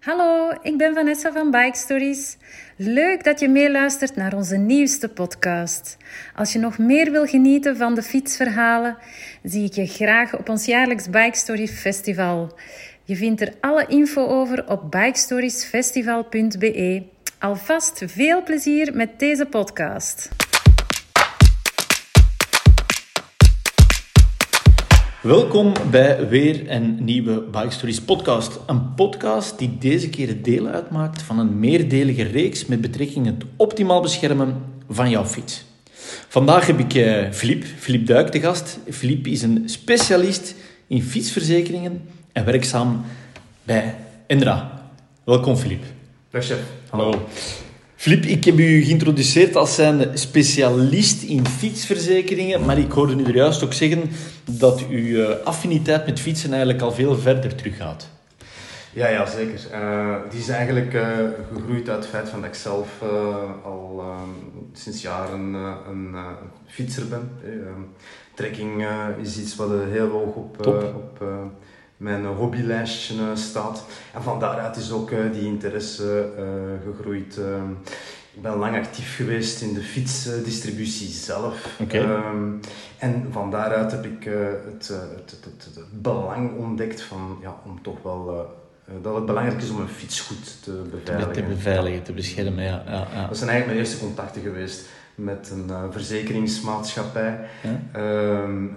Hallo, ik ben Vanessa van Bike Stories. Leuk dat je meeluistert naar onze nieuwste podcast. Als je nog meer wil genieten van de fietsverhalen, zie ik je graag op ons jaarlijks Bike Story Festival. Je vindt er alle info over op bikestoriesfestival.be. Alvast veel plezier met deze podcast. Welkom bij weer een nieuwe Bike Stories podcast. Een podcast die deze keer deel uitmaakt van een meerdelige reeks met betrekking het optimaal beschermen van jouw fiets. Vandaag heb ik Filip, uh, Filip Duik te gast. Filip is een specialist in fietsverzekeringen en werkzaam bij Endra. Welkom Filip. Dag. Hallo. Filip, ik heb u geïntroduceerd als zijn specialist in fietsverzekeringen, maar ik hoorde u er juist ook zeggen dat uw affiniteit met fietsen eigenlijk al veel verder teruggaat. Ja, ja zeker. Uh, die is eigenlijk uh, gegroeid uit het feit van dat ik zelf uh, al sinds jaren een fietser ben. trekking is iets wat heel hoog op, op mijn hobbylijstje staat. En van daaruit is ook die interesse gegroeid. ik ben lang actief geweest in de fietsdistributie zelf. Okay. Um, en van daaruit heb ik het, het, het, het, belang ontdekt van, ja, om toch wel dat het belangrijk is om een fiets goed te beveiligen. Te beveiligen, te beschermen, ja. ja, ja. Dat zijn eigenlijk mijn eerste contacten geweest met een uh, verzekeringsmaatschappij. Ja? Um,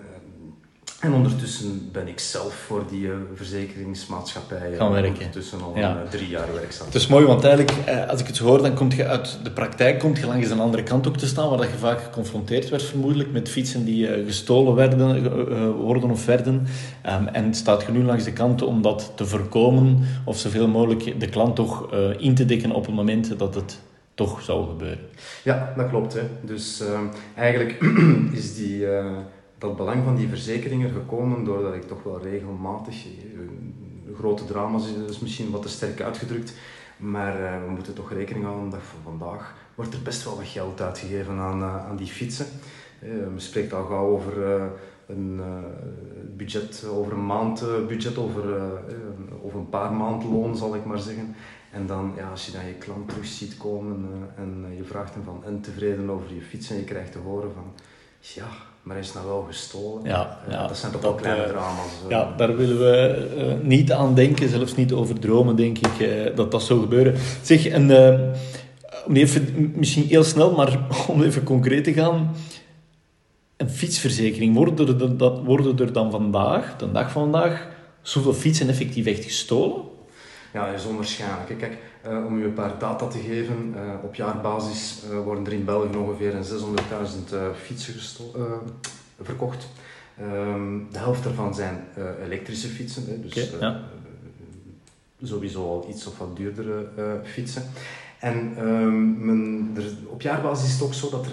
en ondertussen ben ik zelf voor die uh, verzekeringsmaatschappij gaan werken. Ondertussen al ja. uh, drie jaar werkzaam. Het is mooi, want eigenlijk, als ik het hoor, dan kom je uit de praktijk komt je langs een andere kant ook te staan, waar dat je vaak geconfronteerd werd vermoedelijk met fietsen die gestolen werden, worden of werden. Um, en staat je nu langs de kant om dat te voorkomen, of zoveel mogelijk de klant toch in te dekken op het moment dat het toch zou gebeuren. Ja, dat klopt. Hè. Dus ehm, eigenlijk is die dat belang van die verzekeringen gekomen doordat ik toch wel regelmatig, grote drama's is misschien wat te sterk uitgedrukt, maar uh, we moeten toch rekening houden dat vandaag wordt er best wel wat geld uitgegeven aan, aan die fietsen. Men spreekt al gauw over een budget, over een maand budget, over, over een paar maandloon zal ik maar zeggen. En dan, ja, als je dan je klant terug ziet komen en je vraagt hem van en tevreden over je fiets en je krijgt te horen van ja, maar is nou wel gestolen. Ja, ja, dat zijn toch wel kleine drama's. Uh. Ja, daar willen we uh, niet aan denken, zelfs niet over dromen, denk ik, dat dat zou gebeuren. Zeg, en, om even, misschien heel snel, maar om even concreet te gaan. Een fietsverzekering, worden er, dat, worden er dan vandaag, de dag van vandaag, zoveel fietsen effectief echt gestolen? Ja, dat is onwaarschijnlijk. Kijk, uh, om u een paar data te geven, uh, op jaarbasis uh, worden er in België ongeveer 600.000 fietsen verkocht. Um, de helft daarvan zijn elektrische fietsen, hè, dus okay, ja. sowieso al iets of wat duurdere fietsen. En um, men, er, op jaarbasis is het ook zo dat er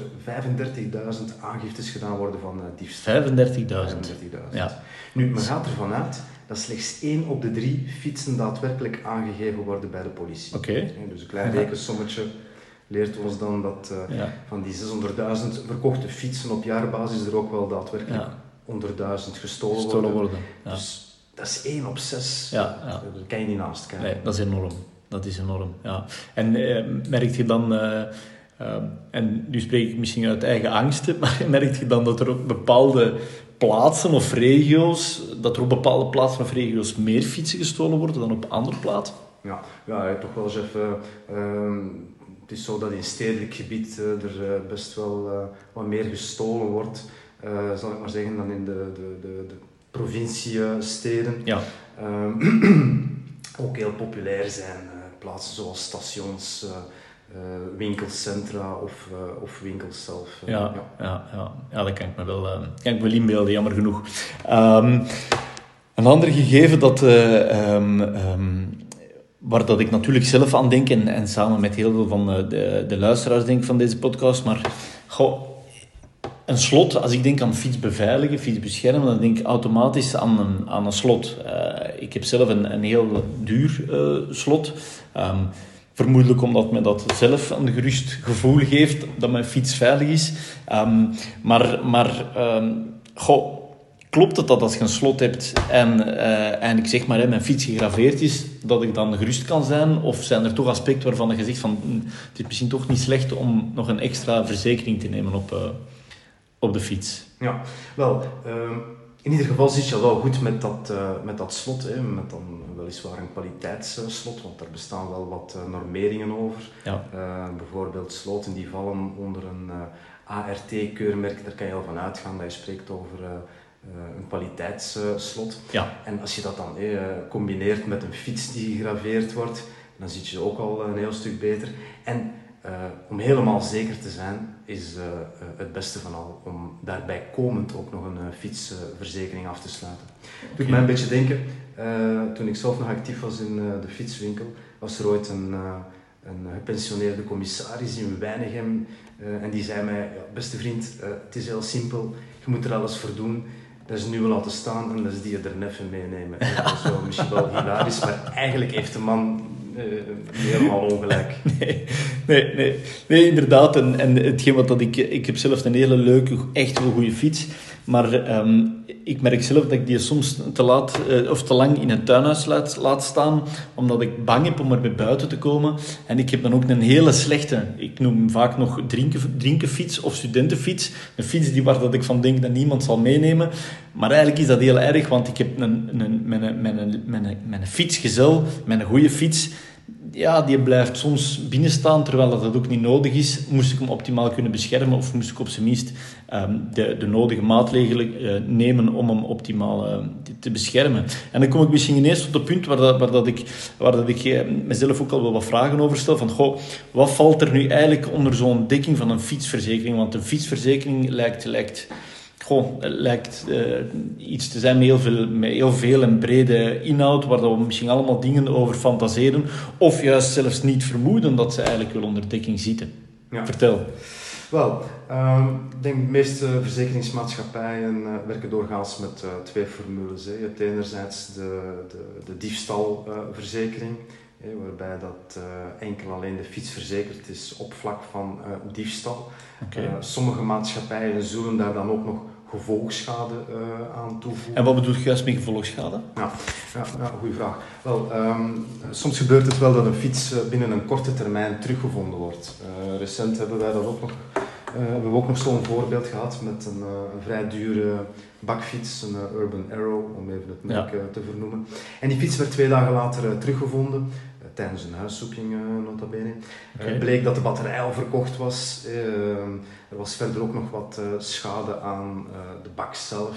35.000 aangiftes gedaan worden van diefstal. 35.000? 35.000. Ja. Nu, men gaat ervan uit dat slechts 1 op de 3 fietsen daadwerkelijk aangegeven worden bij de politie. Okay. Dus een klein rekensommetje leert ons dan dat uh, ja. van die 600.000 verkochte fietsen op jaarbasis er ook wel daadwerkelijk ja. 100.000 gestolen, gestolen worden. worden. Ja. Dus dat is 1 op 6. Ja. Daar kan je niet naast kijken. Nee, dat is enorm. Dat is enorm, ja. En eh, merk je dan... Uh, uh, en nu spreek ik misschien uit eigen angsten, maar merk je dan dat er ook bepaalde plaatsen of regio's, dat er op bepaalde plaatsen of regio's meer fietsen gestolen worden dan op andere plaatsen? Ja, ja toch wel eens even. Uh, het is zo dat in stedelijk gebied uh, er best wel uh, wat meer gestolen wordt, zal ik maar zeggen, dan in de, de, de, de provinciesteden. Ja. ook heel populair zijn plaatsen zoals stations. Uh, winkelcentra of, uh, of winkels zelf. Uh, ja, ja. Ja, ja. dat kan ik me wel, kan ik wel inbeelden, jammer genoeg. Um, een ander gegeven dat, um, um, waar dat ik natuurlijk zelf aan denk en, en samen met heel veel van de, de luisteraars denk van deze podcast, maar goh, een slot, als ik denk aan fiets beveiligen, fiets beschermen, dan denk ik automatisch aan een, aan een slot. ik heb zelf een, een heel duur slot. Vermoedelijk omdat men dat zelf een gerust gevoel geeft dat mijn fiets veilig is. Um, maar maar um, goh, klopt het dat als je een slot hebt en, uh, en ik zeg maar, hè, mijn fiets gegraveerd is, dat ik dan gerust kan zijn? Of zijn er toch aspecten waarvan je zegt van, hm, het is misschien toch niet slecht om nog een extra verzekering te nemen op, uh, op de fiets? Ja, wel, uh, in ieder geval zit je wel goed met dat, uh, met dat slot, hè, met dan weliswaar een kwaliteitsslot, want daar bestaan wel wat normeringen over. Ja. bijvoorbeeld sloten die vallen onder een ART-keurmerk, daar kan je al van uitgaan dat je spreekt over een kwaliteitsslot. Ja. En als je dat dan eh, combineert met een fiets die gegraveerd wordt, dan zit je ook al een heel stuk beter. En uh, om helemaal zeker te zijn, is uh, het beste van al om daarbij komend ook nog een fietsverzekering af te sluiten. Okay. Doet mij een beetje denken, toen ik zelf nog actief was in de fietswinkel, was er ooit een, een gepensioneerde commissaris in Weinigem en die zei mij, ja, beste vriend, het is heel simpel, je moet er alles voor doen dat is nu laten staan en dat is die er neffen meenemen. Dat is wel misschien wel hilarisch, maar eigenlijk heeft de man helemaal ongelijk. Nee, nee, nee, nee inderdaad. En, en hetgeen wat dat ik... Ik heb zelf een hele leuke, echt wel goede fiets. Maar um, ik merk zelf dat ik die soms te laat uh, of te lang in het tuinhuis laat, laat, staan, omdat ik bang heb om er bij buiten te komen. En ik heb dan ook een hele slechte, ik noem vaak nog drinken, drinkenfiets of studentenfiets. Een fiets die, waar dat ik van denk dat niemand zal meenemen. Maar eigenlijk is dat heel erg, want ik heb een, een, mijn, mijn, mijn, mijn fietsgezel, mijn goede fiets ja, die blijft soms binnenstaan, terwijl dat, ook niet nodig is. Moest ik hem optimaal kunnen beschermen of moest ik op zijn minst um, de, de nodige maatregelen uh, nemen om hem optimaal uh, te beschermen. En dan kom ik misschien ineens tot het punt waar, dat, waar, dat ik, waar dat ik uh, mezelf ook al wel wat vragen over stel. Van, goh, wat valt er nu eigenlijk onder zo'n dekking van een fietsverzekering? Want een fietsverzekering lijkt... lijkt goh, lijkt uh, iets te zijn met heel, veel, met heel veel en brede inhoud, waar we misschien allemaal dingen over fantaseren, of juist zelfs niet vermoeden dat ze eigenlijk wel onder dekking zitten. Ja. Vertel. Wel, uh, ik denk de meeste verzekeringsmaatschappijen uh, werken doorgaans met uh, twee formules. Hè. Je hebt enerzijds de, de, de diefstalverzekering, waarbij dat enkel alleen de fiets verzekerd is op vlak van diefstal. Okay. sommige maatschappijen zullen daar dan ook nog gevolgschade uh, aan toevoegen. En wat bedoel je juist met gevolgschade? Ja, ja, ja goede vraag. Wel, um, soms gebeurt het wel dat een fiets eh, binnen een korte termijn teruggevonden wordt. Uh, recent hebben wij dat ook nog, hebben we ook nog zo'n voorbeeld gehad met een, een, vrij dure bakfiets, een Urban Arrow, om even het merk ja. te vernoemen. En die fiets werd twee dagen later teruggevonden tijdens een huiszoeking, nota bene. Okay. bleek dat de batterij al verkocht was. Er was verder ook nog wat schade aan de bak zelf.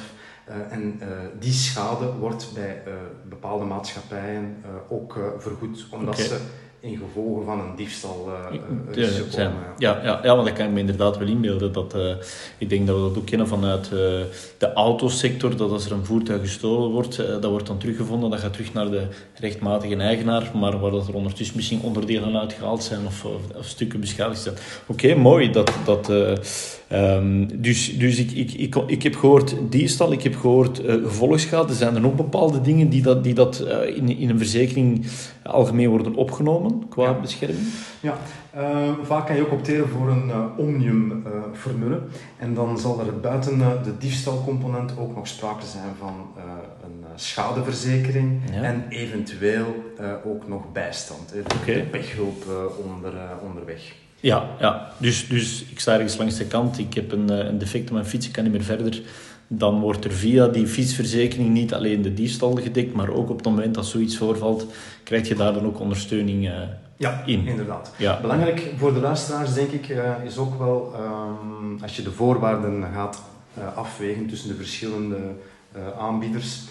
En die schade wordt bij bepaalde maatschappijen ook vergoed, omdat okay. ze in gevolgen van een diefstal uh, ja, zijn. Ja, ja, ja, want dat kan ik me inderdaad wel inbeelden. Dat, uh, ik denk dat we dat ook kennen vanuit de autosector, dat als er een voertuig gestolen wordt, dat wordt dan teruggevonden, dat gaat terug naar de rechtmatige eigenaar, maar waar dat er ondertussen misschien onderdelen uitgehaald zijn of, of, of stukken beschadigd zijn. Oké, okay, mooi. Dat, dat, um, dus dus ik, ik, ik, ik heb gehoord diefstal, ik heb gehoord gevolgschade. Zijn er nog bepaalde dingen die dat, die dat in, in een verzekering algemeen worden opgenomen qua ja. bescherming? Ja, uh, vaak kan je ook opteren voor een uh, omnium-formule. en dan zal er buiten uh, de diefstalcomponent ook nog sprake zijn van een schadeverzekering ja. en eventueel ook nog bijstand. Okay. De pechhulp onder, onderweg. Ja, ja. Dus, dus ik sta ergens langs de kant, ik heb een, een defect op mijn fiets, ik kan niet meer verder dan wordt er via die fietsverzekering niet alleen de diefstal gedekt, maar ook op het moment dat zoiets voorvalt, krijg je daar dan ook ondersteuning uh, ja, in. inderdaad. Ja. Belangrijk voor de luisteraars, denk ik, uh, is ook wel um, als je de voorwaarden gaat uh, afwegen tussen de verschillende aanbieders,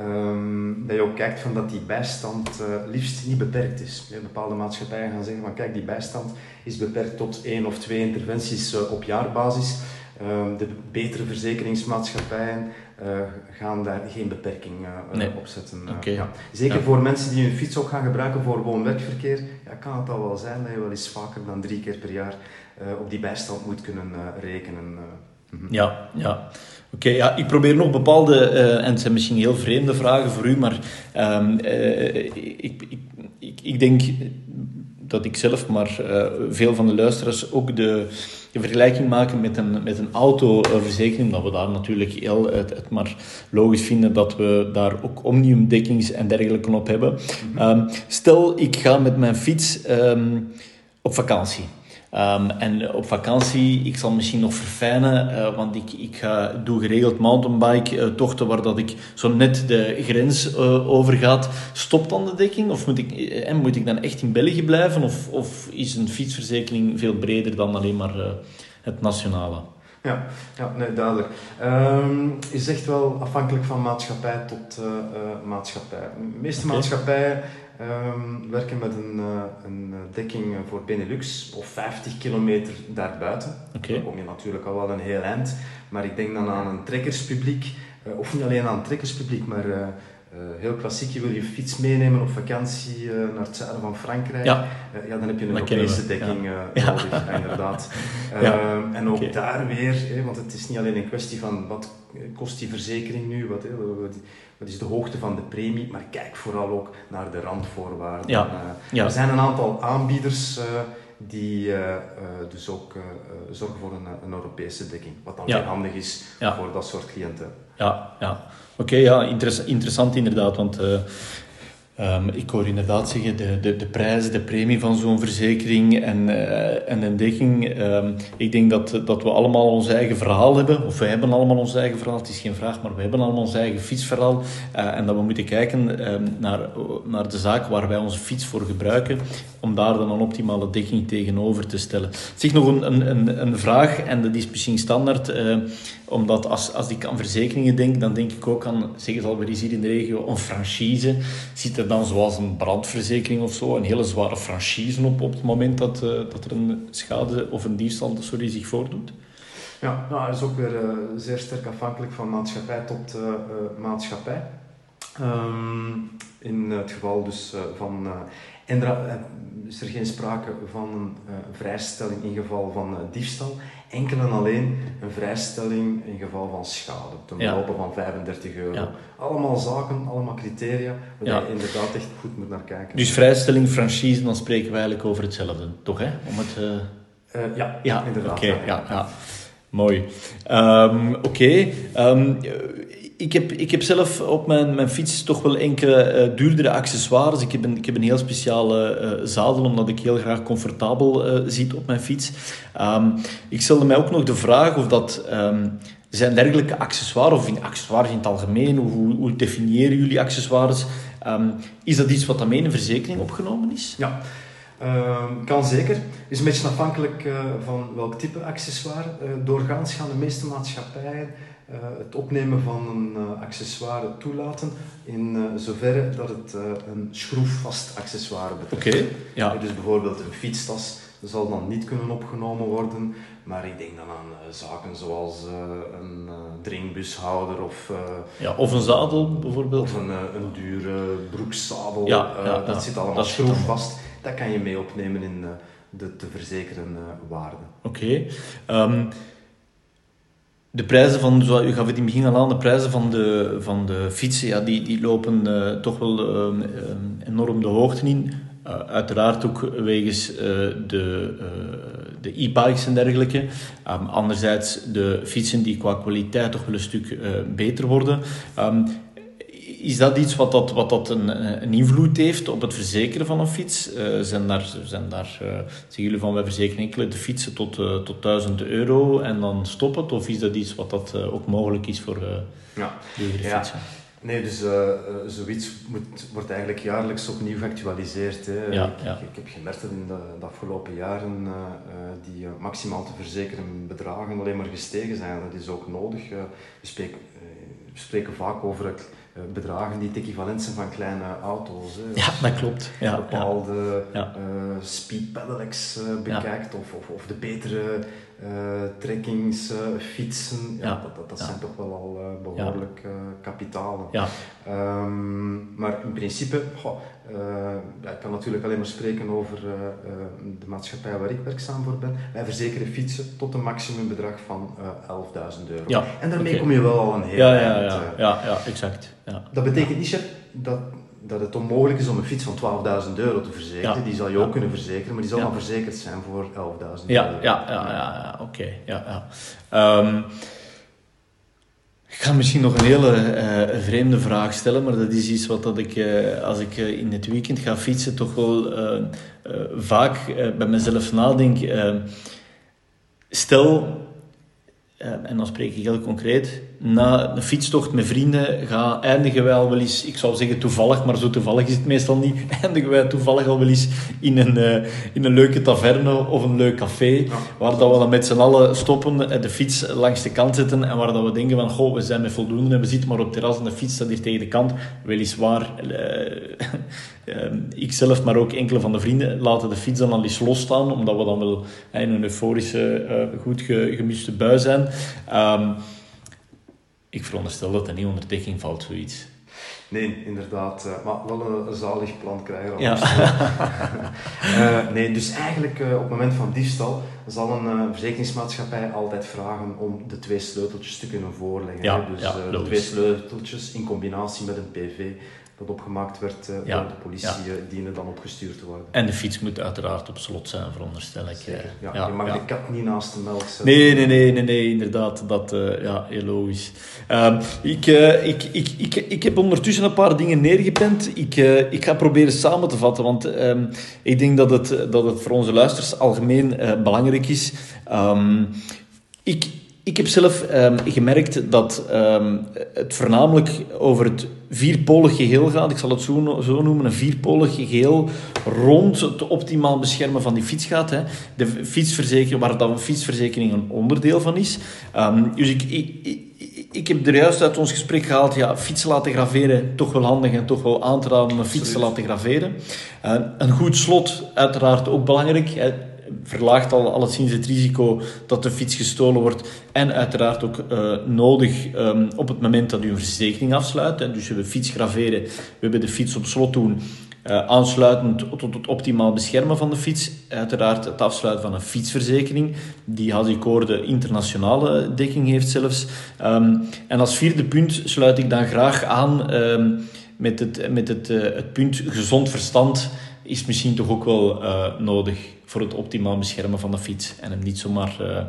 um, dat je ook kijkt van dat die bijstand liefst niet beperkt is. Ja, bepaalde maatschappijen gaan zeggen van kijk, die bijstand is beperkt tot één of twee interventies op jaarbasis. Ehm, de betere verzekeringsmaatschappijen uh, gaan daar geen beperking nee. op zetten. Okay. Ja. Zeker ja. voor mensen die hun fiets ook gaan gebruiken voor woon-werkverkeer, ja, kan het al wel zijn dat je wel eens vaker dan drie keer per jaar op die bijstand moet kunnen rekenen. -hmm. Ja, ja. Oké, okay, ja, ik probeer nog bepaalde, en het zijn misschien heel vreemde vragen voor u, maar um, ik, ik, ik, ik denk dat ik zelf, maar veel van de luisteraars ook de vergelijking maken met een, met een autoverzekering, dat we daar natuurlijk heel het, het, maar logisch vinden dat we daar ook omniumdekkings en dergelijke op hebben. Mhm. Ehm, stel, ik ga met mijn fiets ehm, op vakantie. Um, en op vakantie, ik zal misschien nog verfijnen, uh, want ik, ik ga, doe geregeld mountainbike-tochten uh, waar dat ik zo net de grens uh, overgaat. Stopt dan de dekking? Of moet ik, en moet ik dan echt in België blijven? Of, of is een fietsverzekering veel breder dan alleen maar het nationale? Ja, ja nee, duidelijk. Um, is echt wel afhankelijk van maatschappij tot maatschappij. De meeste okay. maatschappijen Um, werken met een, uh, een dekking voor Benelux of 50 kilometer daarbuiten. Okay. Dan kom je natuurlijk al wel een heel eind. Maar ik denk dan aan een trekkerspubliek, uh, of niet alleen aan een trekkerspubliek, maar uh, heel klassiek. Je wil je fiets meenemen op vakantie naar het zuiden van Frankrijk. Ja, ja dan heb je een Europese dekking ja. nodig, ja. inderdaad. En ook okay. daar weer, want het is niet alleen een kwestie van wat kost die verzekering nu, wat, hè, wat is de hoogte van de premie, maar kijk vooral ook naar de randvoorwaarden. Er zijn een aantal aanbieders die uh, dus ook zorgen voor een, een, Europese dekking, wat dan ja. handig is voor dat soort cliënten. Ja, ja. oké, okay, ja, interessant inderdaad, want Um, ik hoor inderdaad zeggen, de, de, de prijzen, de premie van zo'n verzekering en, uh, en een dekking. Um, ik denk dat, dat we allemaal ons eigen verhaal hebben, of we hebben allemaal ons eigen verhaal, het is geen vraag, maar we hebben allemaal ons eigen fietsverhaal. Uh, en dat we moeten kijken um, naar, naar de zaak waar wij onze fiets voor gebruiken, om daar dan een optimale dekking tegenover te stellen. Zeg nog een, een, een vraag, en dat is misschien standaard. Uh, omdat als, als ik aan verzekeringen denk, dan denk ik ook aan, zeg het alweer hier in de regio, een franchise. Ziet er dan zoals een brandverzekering of zo, een hele zware franchise op op het moment dat, uh, dat er een schade of een diefstal sorry, zich voordoet? Ja, nou, dat is ook weer uh, zeer sterk afhankelijk van maatschappij tot uh, maatschappij. Um, in het geval dus van en is er geen sprake van een vrijstelling in geval van diefstal enkel en alleen een vrijstelling in geval van schade, ten belopen van 35 euro. Allemaal zaken, allemaal criteria, waar ja. je inderdaad echt goed moet naar kijken. Dus vrijstelling, franchise, dan spreken we eigenlijk over hetzelfde, toch? Hè? Om het, uh... Uh, ja, ja, inderdaad. Oké, okay, ja, ja. Mooi. Um, Oké. Okay. Um, ik heb, ik heb zelf op mijn, mijn fiets toch wel enkele uh, duurdere accessoires. Ik heb een, ik heb een heel speciale uh, zadel, omdat ik heel graag comfortabel uh, zit op mijn fiets. Um, ik stelde mij ook nog de vraag of dat... Um, zijn dergelijke accessoires, of in accessoires in het algemeen, hoe, hoe definiëren jullie accessoires? Um, is dat iets wat daarmee in een verzekering opgenomen is? Ja, kan zeker. Is een beetje afhankelijk van welk type accessoire. Doorgaans gaan de meeste maatschappijen het opnemen van een uh, accessoire toelaten in uh, zoverre dat het een schroefvast accessoire betreft. Oké, okay, ja. Dus bijvoorbeeld een fietstas zal dan niet kunnen opgenomen worden, maar ik denk dan aan zaken zoals een drinkbushouder of... ja, of een zadel bijvoorbeeld. Of een, een dure broekzadel. Ja, ja, dat zit allemaal schroefvast. Dat kan je mee opnemen in de te verzekeren waarde. Oké. Okay. Um, de prijzen van, zoals u gaf het in het begin al aan, de prijzen van de, van de fietsen, ja, die, die lopen uh, toch wel uh, enorm de hoogte in. Uh, uiteraard ook wegens de, de e-bikes en dergelijke. Um, anderzijds de fietsen die qua kwaliteit toch wel een stuk beter worden. Is dat iets wat, dat, wat dat een, een invloed heeft op het verzekeren van een fiets? Uh, zijn daar, zijn daar uh, zeggen jullie van wij verzekeren enkele de fietsen tot, uh, tot 1000 euro en dan stop het? Of is dat iets wat dat ook mogelijk is voor ja. ja. fietsen? Nee, dus zoiets moet, wordt eigenlijk jaarlijks opnieuw geactualiseerd. Hè. Ja. Ik, ik, heb gemerkt dat in de, de afgelopen jaren die maximaal te verzekeren bedragen alleen maar gestegen zijn. Dat is ook nodig. we, spreken, we spreken vaak over het eh, bedragen die het equivalent zijn van kleine auto's. Hè. Ja, dat klopt. Ja, bepaalde ja. Uh, speed pedelecs uh, bekijkt of, of, of, de betere trekkings, fietsen. Ja, Dat, dat, dat zijn toch wel al behoorlijk kapitalen. Ja. Um, maar in principe, goh, ik kan natuurlijk alleen maar spreken over de maatschappij waar ik werkzaam voor ben. Wij verzekeren fietsen tot een maximumbedrag van 11.000 euro. Ja, en daarmee kom je wel al een heel ja, ja, ja, ja, ja, exact. Ja. Dat betekent niet, chef, dat dat het onmogelijk is om een fiets van 12.000 euro te verzekeren. Ja. Die zal je Ja. ook kunnen verzekeren, maar die zal dan verzekerd zijn voor 11.000 Ja, euro. ja, ja, ja, ja, oké. ja, ja. Ehm, ik ga misschien nog een hele eh, vreemde vraag stellen, maar dat is iets wat dat ik, eh, als ik eh, in het weekend ga fietsen, toch wel vaak bij mezelf nadenk. Eh, stel, en dan spreek ik heel concreet, na een fietstocht met vrienden gaan, eindigen wij al wel eens, ik zou zeggen toevallig, maar zo toevallig is het meestal niet, eindigen wij toevallig al wel eens in een, eh, in een leuke taverne of een leuk café, waar dat we dan met z'n allen stoppen, en de fiets langs de kant zetten en waar dat we denken van, goh, we zijn met voldoende en we zitten maar op het terras en de fiets staat hier tegen de kant. Weliswaar, eh, eh, ik zelf, maar ook enkele van de vrienden laten de fiets dan al eens losstaan, omdat we dan wel in een euforische, eh, goed ge, gemuste bui zijn. Ehm, ik veronderstel dat er niet onder dekking valt, zoiets. Nee, inderdaad. eh, maar wel een, zalig plan krijgen. Ja. Eh, nee, dus eigenlijk op het moment van diefstal zal een eh, verzekeringsmaatschappij altijd vragen om de twee sleuteltjes te kunnen voorleggen. Ja, hè. Dus ja, de twee sleuteltjes in combinatie met een PV dat opgemaakt werd eh, Ja, door de politie, eh, dienen dan opgestuurd te worden. En de fiets moet uiteraard op slot zijn, veronderstel ik. Zeker. eh. Ja, je mag de kat niet naast de melk zetten. Nee, nee, nee, nee, nee, inderdaad. Dat, eh, ja, heel logisch. Ehm, ik, eh, ik, ik, ik, ik heb ondertussen een paar dingen neergepend. Ik, eh, ik ga proberen samen te vatten, want ehm, ik denk dat het, dat het voor onze luisteraars algemeen eh, belangrijk is. Ehm, ik, ik heb zelf ehm, gemerkt dat ehm, het voornamelijk over het vierpolig geheel gaat. Ik zal het zo, zo noemen, een vierpolig geheel rond het optimaal beschermen van die fiets gaat. Hè. De fietsverzekering, waar dat een fietsverzekering een onderdeel van is. Ehm, dus ik, ik, ik, ik heb er juist uit ons gesprek gehaald, ja, fietsen laten graveren, toch wel handig en toch wel aan te raden om een fiets te laten graveren. Eh, een goed slot, uiteraard ook belangrijk. Hè verlaagt al alleszins het risico dat de fiets gestolen wordt. En uiteraard ook eh, nodig ehm, op het moment dat u een verzekering afsluit. Hè. Dus we fiets graveren, we hebben de fiets op slot doen. eh, aansluitend tot het optimaal beschermen van de fiets. Uiteraard het afsluiten van een fietsverzekering, die, als ik hoorde, internationale dekking heeft zelfs. Ehm, en als vierde punt sluit ik dan graag aan ehm, met, het, met het, eh, het punt gezond verstand is misschien toch ook wel eh, nodig voor het optimaal beschermen van de fiets. En hem niet zomaar eh,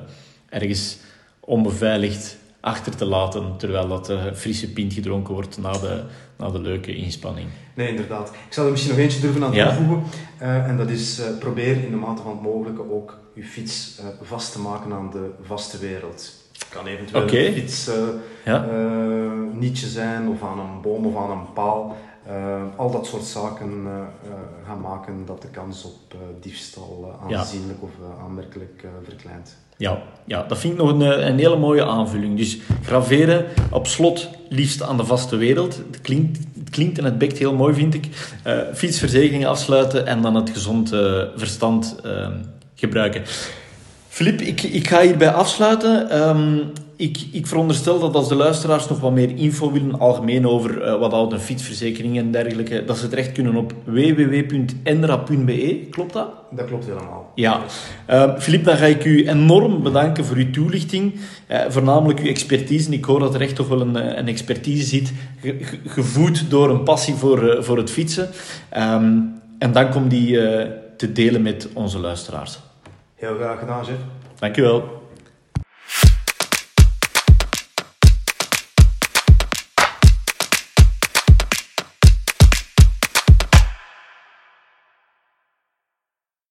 ergens onbeveiligd achter te laten, terwijl dat eh, frisse pint gedronken wordt na de, na de leuke inspanning. Nee, inderdaad. Ik zou er misschien nog eentje durven aan Ja. toevoegen. En dat is, probeer in de mate van het mogelijke ook je fiets vast te maken aan de vaste wereld. Het kan eventueel Oké. een fiets Ja? nietje zijn, of aan een boom of aan een paal. Eh, al dat soort zaken eh, eh, gaan maken dat de kans op eh, diefstal Ja. aanzienlijk of aanmerkelijk verkleint. Ja, ja, dat vind ik nog een, een hele mooie aanvulling. Dus graveren op slot, liefst aan de vaste wereld. Het klinkt, het klinkt en het bekt heel mooi, vind ik. Eh fietsverzekering afsluiten en dan het gezond verstand eh, gebruiken. Filip, ik, ik ga hierbij afsluiten. Ehm, ik, ik veronderstel dat als de luisteraars nog wat meer info willen, algemeen over eh, wat houdt een fietsverzekering en dergelijke, dat ze terecht kunnen op www.enra.be. Klopt dat? Dat klopt helemaal. Ja, uh, Filip, dan ga ik u enorm bedanken voor uw toelichting. Uh, voornamelijk uw expertise. Ik hoor dat er echt toch wel een, eh, een expertise zit, ge ge gevoed door een passie voor, voor het fietsen. Um, en dank om die te delen met onze luisteraars. Heel graag gedaan, Jeff. U wel.